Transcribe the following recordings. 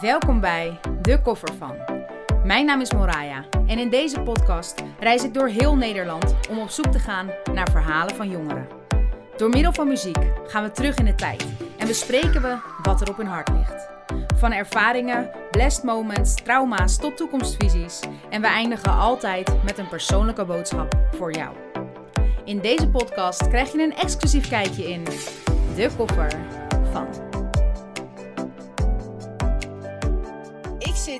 Welkom bij De Koffer van. Mijn naam is Moraya en in deze podcast reis ik door heel Nederland om op zoek te gaan naar verhalen van jongeren. Door middel van muziek gaan we terug in de tijd en bespreken we wat er op hun hart ligt. Van ervaringen, blessed moments, trauma's tot toekomstvisies en we eindigen altijd met een persoonlijke boodschap voor jou. In deze podcast krijg je een exclusief kijkje in De Koffer van.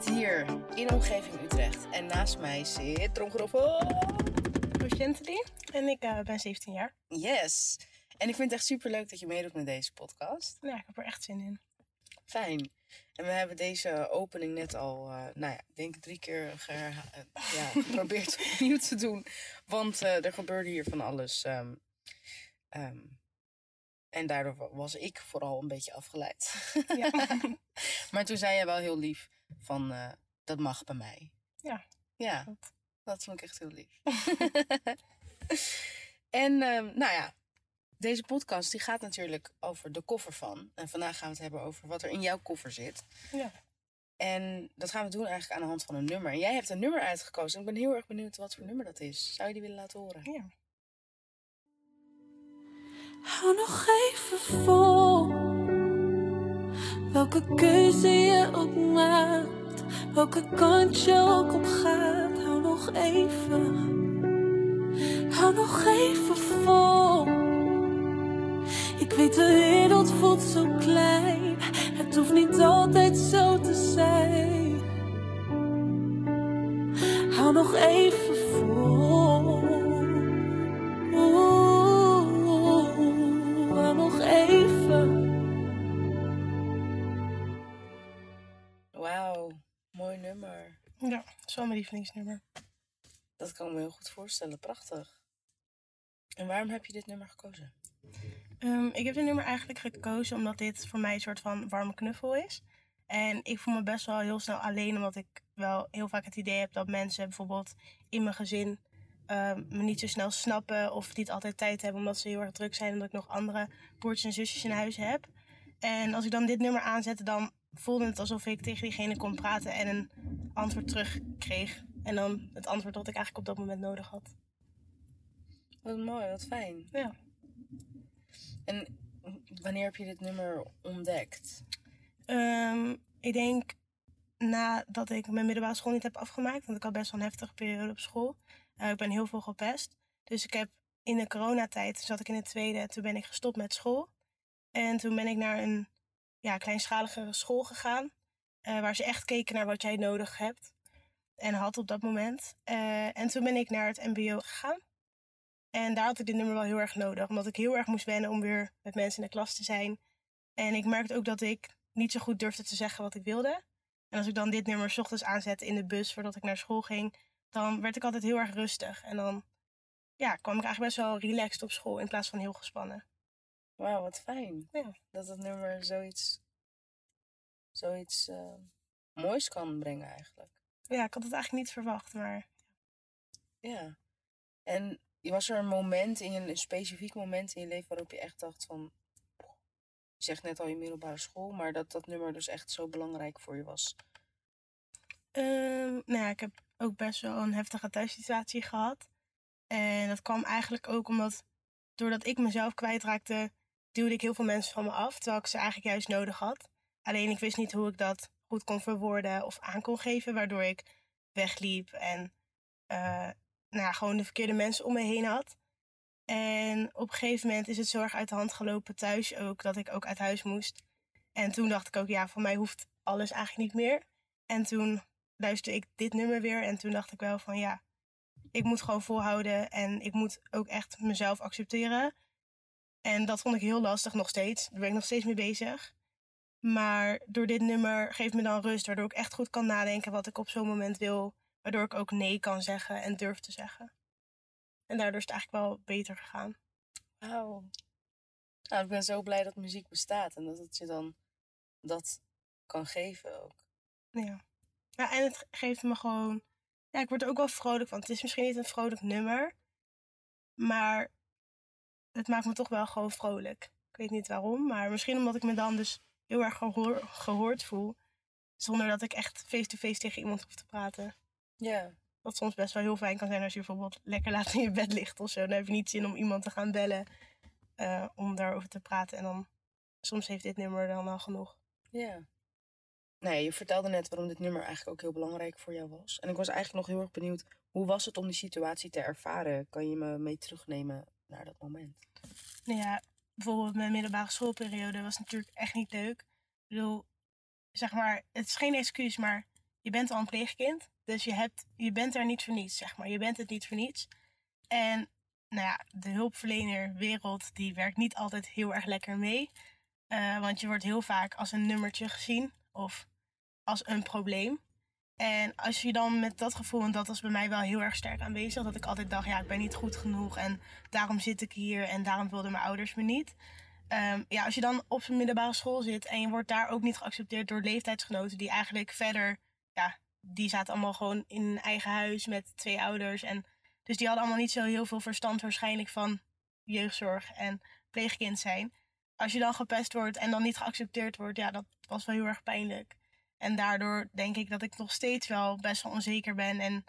Zit hier in de omgeving Utrecht en naast mij zit Tromgeroffel. Gentily. En ik eh, ben 17 jaar. Yes. En ik vind het echt super leuk dat je meedoet met deze podcast. Ja, ik heb er echt zin in. Fijn. En we hebben deze opening net al, eh, nou ja, ik denk drie keer eh, ja, geprobeerd opnieuw te doen. Want er gebeurde hier van alles. ehm, ehm, en daardoor wa- was ik vooral een beetje afgeleid. Ja. maar toen zei jij wel heel lief van, eh, dat mag bij mij. Ja. Ja, dat vond ik echt heel lief. en ehm, nou ja, deze podcast die gaat natuurlijk over de koffer van. En vandaag gaan we het hebben over wat er in jouw koffer zit. Ja. En dat gaan we doen eigenlijk aan de hand van een nummer. En jij hebt een nummer uitgekozen. En ik ben heel erg benieuwd wat voor nummer dat is. Zou je die willen laten horen? ja. Hou nog even vol. Welke keuze je ook maakt, welke kant je ook op gaat. Hou nog even, hou nog even vol. Ik weet de wereld voelt zo klein, het hoeft niet altijd zo te zijn. Hou nog even lievelingsnummer. Dat kan ik me heel goed voorstellen. Prachtig. En waarom heb je dit nummer gekozen? Ehm, ik heb dit nummer eigenlijk gekozen omdat dit voor mij een soort van warme knuffel is. En ik voel me best wel heel snel alleen, omdat ik wel heel vaak het idee heb dat mensen bijvoorbeeld in mijn gezin ehm, me niet zo snel snappen of niet altijd tijd hebben omdat ze heel erg druk zijn omdat ik nog andere broertjes en zusjes in huis heb. En als ik dan dit nummer aanzette, dan voelde het alsof ik tegen diegene kon praten en een antwoord terug kreeg. En dan het antwoord dat ik eigenlijk op dat moment nodig had. Wat mooi, wat fijn. Ja. En wanneer heb je dit nummer ontdekt? Ehm, ik denk nadat ik mijn middelbare school niet heb afgemaakt. Want ik had best wel een heftige periode op school. Eh, ik ben heel veel gepest. Dus ik heb in de coronatijd zat ik in het tweede. Toen ben ik gestopt met school. En toen ben ik naar een ja, kleinschaligere school gegaan. eh, waar ze echt keken naar wat jij nodig hebt. En had op dat moment. Eh, en toen ben ik naar het mbo gegaan. En daar had ik dit nummer wel heel erg nodig. Omdat ik heel erg moest wennen om weer met mensen in de klas te zijn. En ik merkte ook dat ik niet zo goed durfde te zeggen wat ik wilde. En als ik dan dit nummer ochtends aanzette in de bus voordat ik naar school ging, dan werd ik altijd heel erg rustig. En dan ja, kwam ik eigenlijk best wel relaxed op school in plaats van heel gespannen. Wauw, wat fijn. Ja. Dat het nummer zoiets, zoiets eh, moois kan brengen eigenlijk. Ja, ik had het eigenlijk niet verwacht, maar Ja. En was er een moment, in je, een specifiek moment in je leven waarop je echt dacht van... Je zegt net al je middelbare school, maar dat dat nummer dus echt zo belangrijk voor je was. Ehm, nou ja, ik heb ook best wel een heftige thuissituatie gehad. En dat kwam eigenlijk ook omdat, doordat ik mezelf kwijtraakte, duwde ik heel veel mensen van me af. Terwijl ik ze eigenlijk juist nodig had. Alleen ik wist niet hoe ik dat goed kon verwoorden of aan kon geven. Waardoor ik wegliep en eh, nou gewoon de verkeerde mensen om me heen had. En op een gegeven moment is het zo erg uit de hand gelopen thuis ook, dat ik ook uit huis moest. En toen dacht ik ook, ja, voor mij hoeft alles eigenlijk niet meer. En toen luisterde ik dit nummer weer en toen dacht ik wel van ja, ik moet gewoon volhouden en ik moet ook echt mezelf accepteren. En dat vond ik heel lastig nog steeds. Daar ben ik nog steeds mee bezig. Maar door dit nummer geeft me dan rust, waardoor ik echt goed kan nadenken wat ik op zo'n moment wil. Waardoor ik ook nee kan zeggen en durf te zeggen. En daardoor is het eigenlijk wel beter gegaan. Wauw. Nou, ik ben zo blij dat muziek bestaat en dat het je dan dat kan geven ook. Ja. ja, en het geeft me gewoon... Ja, ik word er ook wel vrolijk van. Het is misschien niet een vrolijk nummer. Maar het maakt me toch wel gewoon vrolijk. Ik weet niet waarom, maar misschien omdat ik me dan dus heel erg gehoor- gehoord voel. Zonder dat ik echt face-to-face tegen iemand hoef te praten. Ja. Wat soms best wel heel fijn kan zijn als je bijvoorbeeld lekker laat in je bed ligt of zo. Dan heb je niet zin om iemand te gaan bellen uh, om daarover te praten. En dan soms heeft dit nummer dan al genoeg. Ja. Nee, je vertelde net waarom dit nummer eigenlijk ook heel belangrijk voor jou was. En ik was eigenlijk nog heel erg benieuwd, hoe was het om die situatie te ervaren? Kan je me mee terugnemen naar dat moment? Nou ja, bijvoorbeeld mijn middelbare schoolperiode was natuurlijk echt niet leuk. Ik bedoel, zeg maar, het is geen excuus, maar je bent al een pleegkind. Dus je, hebt, je bent er niet voor niets, zeg maar. Je bent het niet voor niets. En nou ja, de hulpverlenerwereld die werkt niet altijd heel erg lekker mee. Uh, want je wordt heel vaak als een nummertje gezien of als een probleem. En als je dan met dat gevoel, en dat was bij mij wel heel erg sterk aanwezig, dat ik altijd dacht, ja, ik ben niet goed genoeg en daarom zit ik hier en daarom wilden mijn ouders me niet. Um, ja, als je dan op een middelbare school zit en je wordt daar ook niet geaccepteerd door leeftijdsgenoten die eigenlijk verder, ja, die zaten allemaal gewoon in een eigen huis met twee ouders. En dus die hadden allemaal niet zo heel veel verstand waarschijnlijk van jeugdzorg en pleegkind zijn. Als je dan gepest wordt en dan niet geaccepteerd wordt, ja, dat was wel heel erg pijnlijk. En daardoor denk ik dat ik nog steeds wel best wel onzeker ben en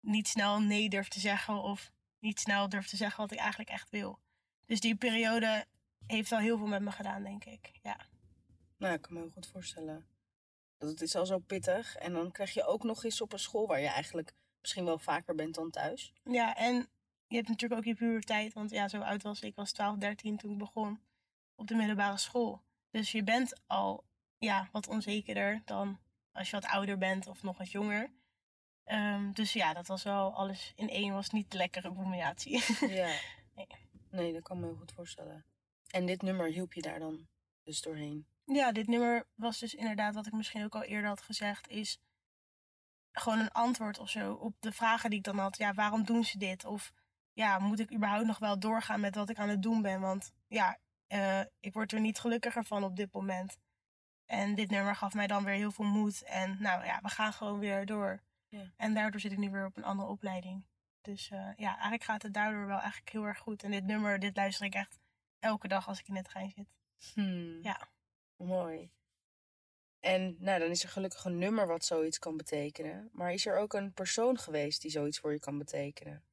niet snel nee durf te zeggen of niet snel durf te zeggen wat ik eigenlijk echt wil. Dus die periode heeft al heel veel met me gedaan, denk ik. Ja. Nou, ik kan me heel goed voorstellen. Dat het is al zo pittig. En dan krijg je ook nog eens op een school waar je eigenlijk misschien wel vaker bent dan thuis. Ja, en je hebt natuurlijk ook je puberteit. Want ja, zo oud was ik. was 12, 13 toen ik begon op de middelbare school. Dus je bent al ja, wat onzekerder dan als je wat ouder bent of nog wat jonger. Um, dus ja, dat was wel alles in één. Was niet de lekkere combinatie. Ja. nee. nee, dat kan me heel goed voorstellen. En dit nummer hielp je daar dan dus doorheen? Ja, dit nummer was dus inderdaad, wat ik misschien ook al eerder had gezegd, is gewoon een antwoord of zo op de vragen die ik dan had. Ja, waarom doen ze dit? Of ja, moet ik überhaupt nog wel doorgaan met wat ik aan het doen ben? Want ja, uh, ik word er niet gelukkiger van op dit moment. En dit nummer gaf mij dan weer heel veel moed. En nou ja, we gaan gewoon weer door. Ja. En daardoor zit ik nu weer op een andere opleiding. Dus uh, ja, eigenlijk gaat het daardoor wel eigenlijk heel erg goed. En dit nummer, dit luister ik echt elke dag als ik in het trein zit. Hmm. Ja. Mooi. En nou, dan is er gelukkig een nummer wat zoiets kan betekenen. Maar is er ook een persoon geweest die zoiets voor je kan betekenen?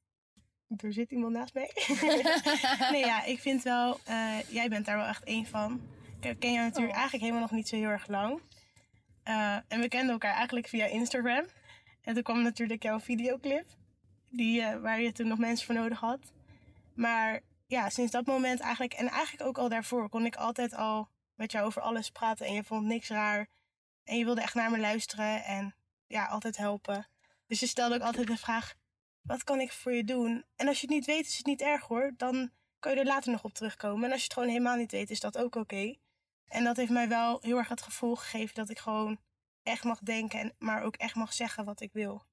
Er zit iemand naast mij. nee, ja, ik vind wel, uh, jij bent daar wel echt één van. Ik ken jou natuurlijk oh. eigenlijk helemaal nog niet zo heel erg lang. Uh, en we kenden elkaar eigenlijk via Instagram. En toen kwam natuurlijk jouw videoclip, die, uh, waar je toen nog mensen voor nodig had. Maar ja, sinds dat moment eigenlijk, en eigenlijk ook al daarvoor, kon ik altijd al met jou over alles praten. En je vond niks raar. En je wilde echt naar me luisteren en ja, altijd helpen. Dus je stelde ook altijd de vraag: wat kan ik voor je doen? En als je het niet weet, is het niet erg hoor. Dan kan je er later nog op terugkomen. En als je het gewoon helemaal niet weet, is dat ook oké. En dat heeft mij wel heel erg het gevoel gegeven dat ik gewoon echt mag denken, en, maar ook echt mag zeggen wat ik wil.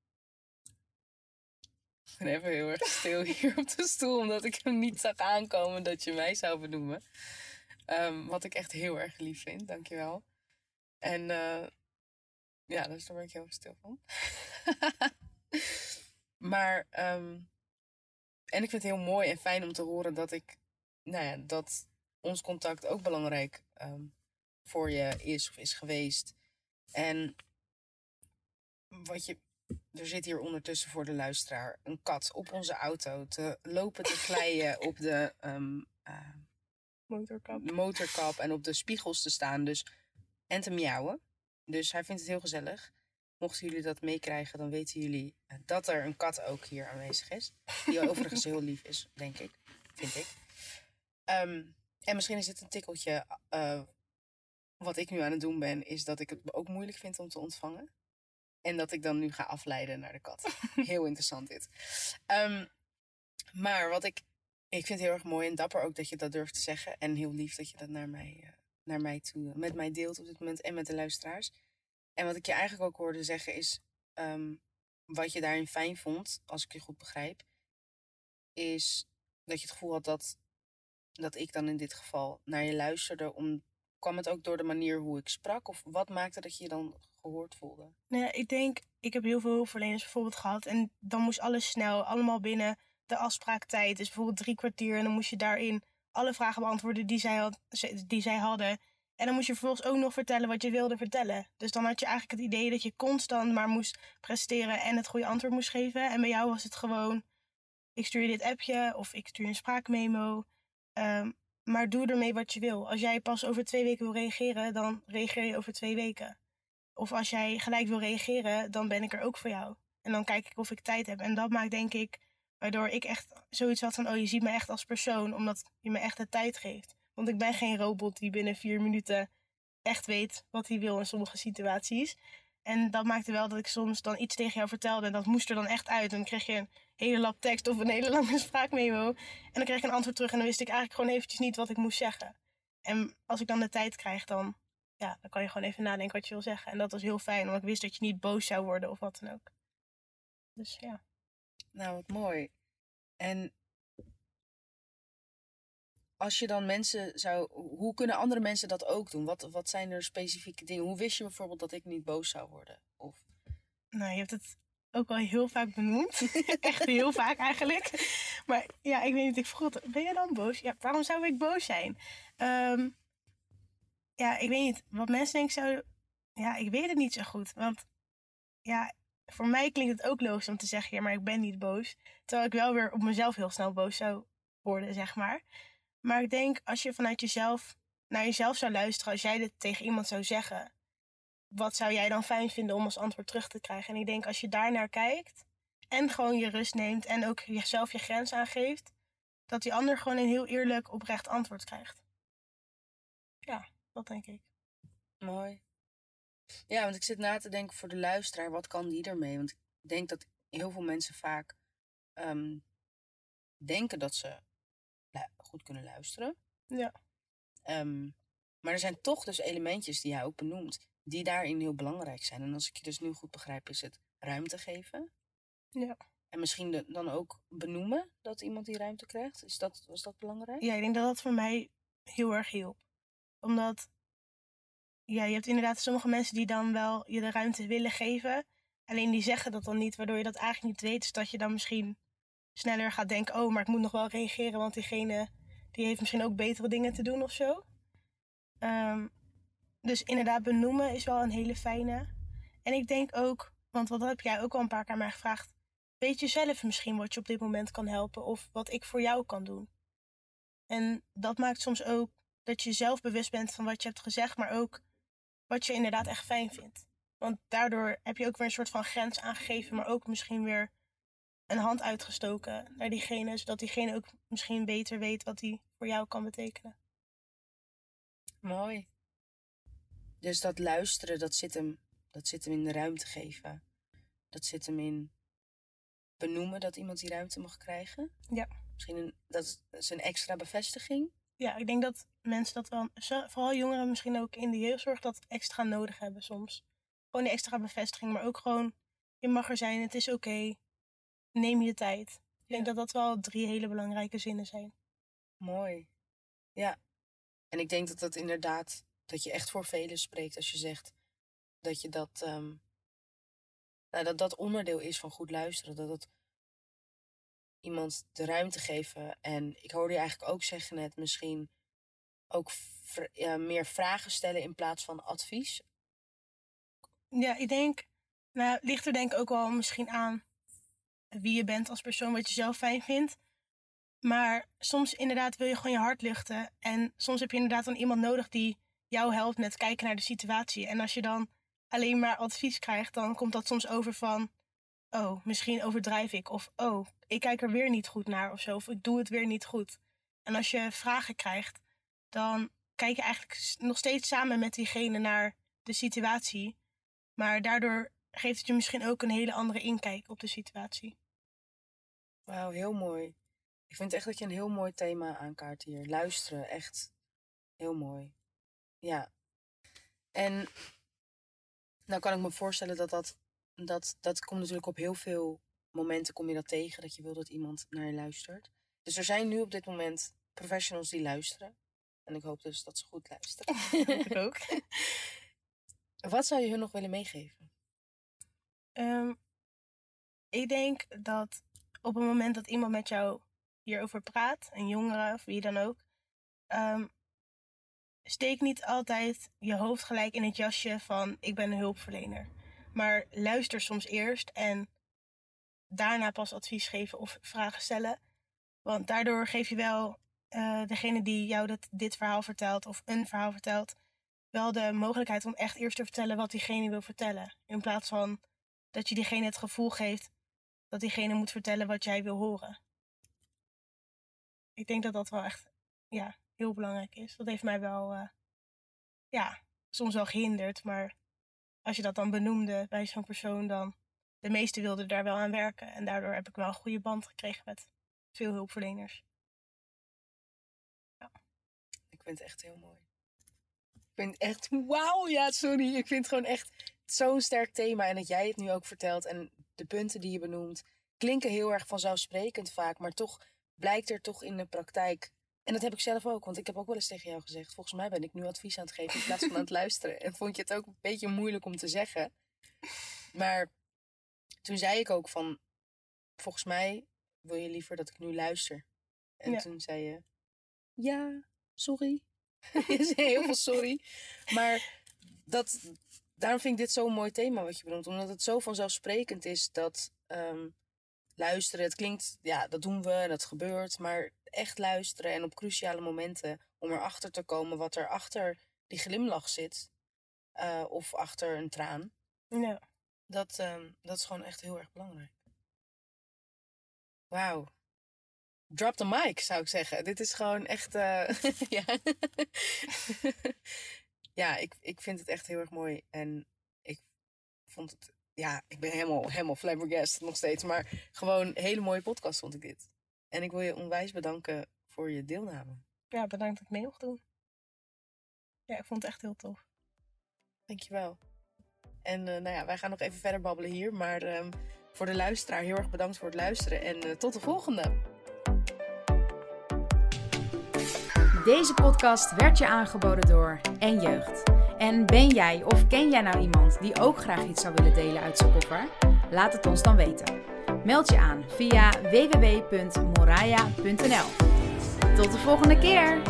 Ik ben even heel erg stil hier op de stoel, omdat ik hem niet zag aankomen dat je mij zou benoemen. Um, wat ik echt heel erg lief vind, dankjewel. En uh, ja, dus daar ben ik heel erg stil van. maar, um, en ik vind het heel mooi en fijn om te horen dat ik, nou ja, dat ons contact ook belangrijk um, voor je is of is geweest. En wat je, er zit hier ondertussen voor de luisteraar een kat op onze auto te lopen te glijden op de um, uh, motorkap. motorkap en op de spiegels te staan. Dus, en te miauwen. Dus hij vindt het heel gezellig. Mochten jullie dat meekrijgen, dan weten jullie eh, dat er een kat ook hier aanwezig is. Die overigens heel lief is, denk ik. Vind ik. Um, en misschien is het een tikkeltje. Uh, wat ik nu aan het doen ben, is dat ik het ook moeilijk vind om te ontvangen. En dat ik dan nu ga afleiden naar de kat. heel interessant dit. Um, maar wat ik. Ik vind het heel erg mooi en dapper ook dat je dat durft te zeggen. En heel lief dat je dat naar mij, uh, naar mij toe, met mij deelt op dit moment en met de luisteraars. En wat ik je eigenlijk ook hoorde zeggen is. Um, wat je daarin fijn vond, als ik je goed begrijp, is dat je het gevoel had dat dat ik dan in dit geval naar je luisterde? Om, kwam het ook door de manier hoe ik sprak? Of wat maakte dat je je dan gehoord voelde? Nee, ik denk, ik heb heel veel hulpverleners bijvoorbeeld gehad. En dan moest alles snel, allemaal binnen de afspraaktijd. Dus bijvoorbeeld drie kwartier. En dan moest je daarin alle vragen beantwoorden die zij, had, die zij hadden. En dan moest je vervolgens ook nog vertellen wat je wilde vertellen. Dus dan had je eigenlijk het idee dat je constant maar moest presteren en het goede antwoord moest geven. En bij jou was het gewoon, ik stuur je dit appje of ik stuur je een spraakmemo. Um, maar doe ermee wat je wil. Als jij pas over twee weken wil reageren, dan reageer je over twee weken. Of als jij gelijk wil reageren, dan ben ik er ook voor jou. En dan kijk ik of ik tijd heb. En dat maakt denk ik, waardoor ik echt zoiets had van, oh je ziet me echt als persoon, omdat je me echt de tijd geeft. Want ik ben geen robot die binnen vier minuten echt weet wat hij wil in sommige situaties. En dat maakte wel dat ik soms dan iets tegen jou vertelde en dat moest er dan echt uit. En dan kreeg je een hele lap tekst of een hele lange spraakmemo. En dan kreeg ik een antwoord terug en dan wist ik eigenlijk gewoon eventjes niet wat ik moest zeggen. En als ik dan de tijd krijg, dan, ja, dan kan je gewoon even nadenken wat je wil zeggen. En dat was heel fijn, omdat ik wist dat je niet boos zou worden of wat dan ook. Dus ja. Nou, wat mooi. En als je dan mensen zou. Hoe kunnen andere mensen dat ook doen? Wat, wat zijn er specifieke dingen? Hoe wist je bijvoorbeeld dat ik niet boos zou worden? Of... Nou, je hebt het ook al heel vaak benoemd. Echt heel vaak eigenlijk. Maar ja, ik weet niet, ik vroeg ben je dan boos? Ja, waarom zou ik boos zijn? Ehm, ja, ik weet niet. Wat mensen denken zouden... Ja, ik weet het niet zo goed. Want ja, voor mij klinkt het ook logisch om te zeggen, ja, maar ik ben niet boos. Terwijl ik wel weer op mezelf heel snel boos zou worden, zeg maar. Maar ik denk, als je vanuit jezelf naar jezelf zou luisteren, als jij dit tegen iemand zou zeggen, wat zou jij dan fijn vinden om als antwoord terug te krijgen? En ik denk, als je daar naar kijkt en gewoon je rust neemt en ook jezelf je grens aangeeft, dat die ander gewoon een heel eerlijk, oprecht antwoord krijgt. Ja, dat denk ik. Mooi. Ja, want ik zit na te denken voor de luisteraar, wat kan die ermee? Want ik denk dat heel veel mensen vaak ehm, denken dat ze goed kunnen luisteren. Ja. Ehm, maar er zijn toch dus elementjes die hij ook benoemt, die daarin heel belangrijk zijn. En als ik je dus nu goed begrijp, is het ruimte geven. Ja. En misschien dan ook benoemen dat iemand die ruimte krijgt. Is dat, was dat belangrijk? Ja, ik denk dat dat voor mij heel erg hielp. Omdat, ja, je hebt inderdaad sommige mensen die dan wel je de ruimte willen geven. Alleen die zeggen dat dan niet, waardoor je dat eigenlijk niet weet. Dus dat je dan misschien sneller gaat denken, oh, maar ik moet nog wel reageren, want diegene die heeft misschien ook betere dingen te doen of zo. Ehm, dus inderdaad, benoemen is wel een hele fijne. En ik denk ook, want wat heb jij ook al een paar keer mij gevraagd, weet je zelf misschien wat je op dit moment kan helpen of wat ik voor jou kan doen. En dat maakt soms ook dat je zelf bewust bent van wat je hebt gezegd, maar ook wat je inderdaad echt fijn vindt. Want daardoor heb je ook weer een soort van grens aangegeven, maar ook misschien weer een hand uitgestoken naar diegene, zodat diegene ook misschien beter weet wat die voor jou kan betekenen. Mooi. Dus dat luisteren, dat zit hem, dat zit hem in de ruimte geven. Dat zit hem in benoemen dat iemand die ruimte mag krijgen. Ja. Misschien een, dat is een extra bevestiging. Ja, ik denk dat mensen dat wel, vooral jongeren misschien ook in de jeugdzorg, dat extra nodig hebben soms. Gewoon die extra bevestiging, maar ook gewoon, je mag er zijn, het is oké neem je tijd. Ik denk dat dat wel drie hele belangrijke zinnen zijn. Mooi. Ja. En ik denk dat dat inderdaad, dat je echt voor velen spreekt als je zegt dat je dat, um, nou, dat dat onderdeel is van goed luisteren. Dat het iemand de ruimte geven. En ik hoorde je eigenlijk ook zeggen net, misschien ook ja, meer vragen stellen in plaats van advies. Ja, ik denk, nou, ligt er denk ik ook wel misschien aan wie je bent als persoon, wat je zelf fijn vindt. Maar soms inderdaad wil je gewoon je hart luchten. En soms heb je inderdaad dan iemand nodig die jou helpt met kijken naar de situatie. En als je dan alleen maar advies krijgt, dan komt dat soms over van... Oh, misschien overdrijf ik. Of oh, ik kijk er weer niet goed naar of zo. Of ik doe het weer niet goed. En als je vragen krijgt, dan kijk je eigenlijk nog steeds samen met diegene naar de situatie. Maar daardoor geeft het je misschien ook een hele andere inkijk op de situatie. Wauw, heel mooi. Ik vind echt dat je een heel mooi thema aankaart hier. Luisteren, echt heel mooi. Ja. En nou kan ik me voorstellen dat dat, dat, dat komt natuurlijk op heel veel momenten kom je dat tegen, dat je wil dat iemand naar je luistert. Dus er zijn nu op dit moment professionals die luisteren. En ik hoop dus dat ze goed luisteren. ik ook. Wat zou je hun nog willen meegeven? Um, ik denk dat op het moment dat iemand met jou hierover praat, een jongere of wie dan ook, um, steek niet altijd je hoofd gelijk in het jasje van ik ben een hulpverlener. Maar luister soms eerst en daarna pas advies geven of vragen stellen. Want daardoor geef je wel uh, degene die jou dat, dit verhaal vertelt of een verhaal vertelt, wel de mogelijkheid om echt eerst te vertellen wat diegene wil vertellen. In plaats van dat je diegene het gevoel geeft dat diegene moet vertellen wat jij wil horen. Ik denk dat dat wel echt ja, heel belangrijk is. Dat heeft mij wel, uh, ja, soms wel gehinderd. Maar als je dat dan benoemde bij zo'n persoon, dan de meesten wilden daar wel aan werken. En daardoor heb ik wel een goede band gekregen met veel hulpverleners. Ja. Ik vind het echt heel mooi. Ik vind echt, wauw, ja, sorry. Ik vind het gewoon echt zo'n sterk thema. En dat jij het nu ook vertelt en de punten die je benoemt, klinken heel erg vanzelfsprekend vaak. Maar toch blijkt er toch in de praktijk en dat heb ik zelf ook, want ik heb ook wel eens tegen jou gezegd: volgens mij ben ik nu advies aan het geven in plaats van aan het luisteren. En vond je het ook een beetje moeilijk om te zeggen. Maar toen zei ik ook van: volgens mij wil je liever dat ik nu luister. En toen zei je: ja, sorry. je zei heel veel sorry. Maar dat, daarom vind ik dit zo'n mooi thema wat je benoemt. Omdat het zo vanzelfsprekend is dat ehm, luisteren, het klinkt, ja, dat doen we en dat gebeurt. Maar echt luisteren en op cruciale momenten om erachter te komen wat er achter die glimlach zit. Uh, of achter een traan. Ja. Dat, um, dat is gewoon echt heel erg belangrijk. Wauw. Drop the mic, zou ik zeggen. Dit is gewoon echt. Uh, ja, ja ik, ik vind het echt heel erg mooi. En ik vond het. Ja, ik ben helemaal, helemaal flabbergasted nog steeds. Maar gewoon een hele mooie podcast vond ik dit. En ik wil je onwijs bedanken voor je deelname. Ja, bedankt dat ik mee mocht doen. Ja, ik vond het echt heel tof. Dankjewel. En uh, nou ja, wij gaan nog even verder babbelen hier. Maar um, voor de luisteraar heel erg bedankt voor het luisteren. En uh, tot de volgende. Deze podcast werd je aangeboden door En Jeugd. En ben jij of ken jij nou iemand die ook graag iets zou willen delen uit zijn koffer? Laat het ons dan weten. Meld je aan via www.moraya.nl. Tot de volgende keer!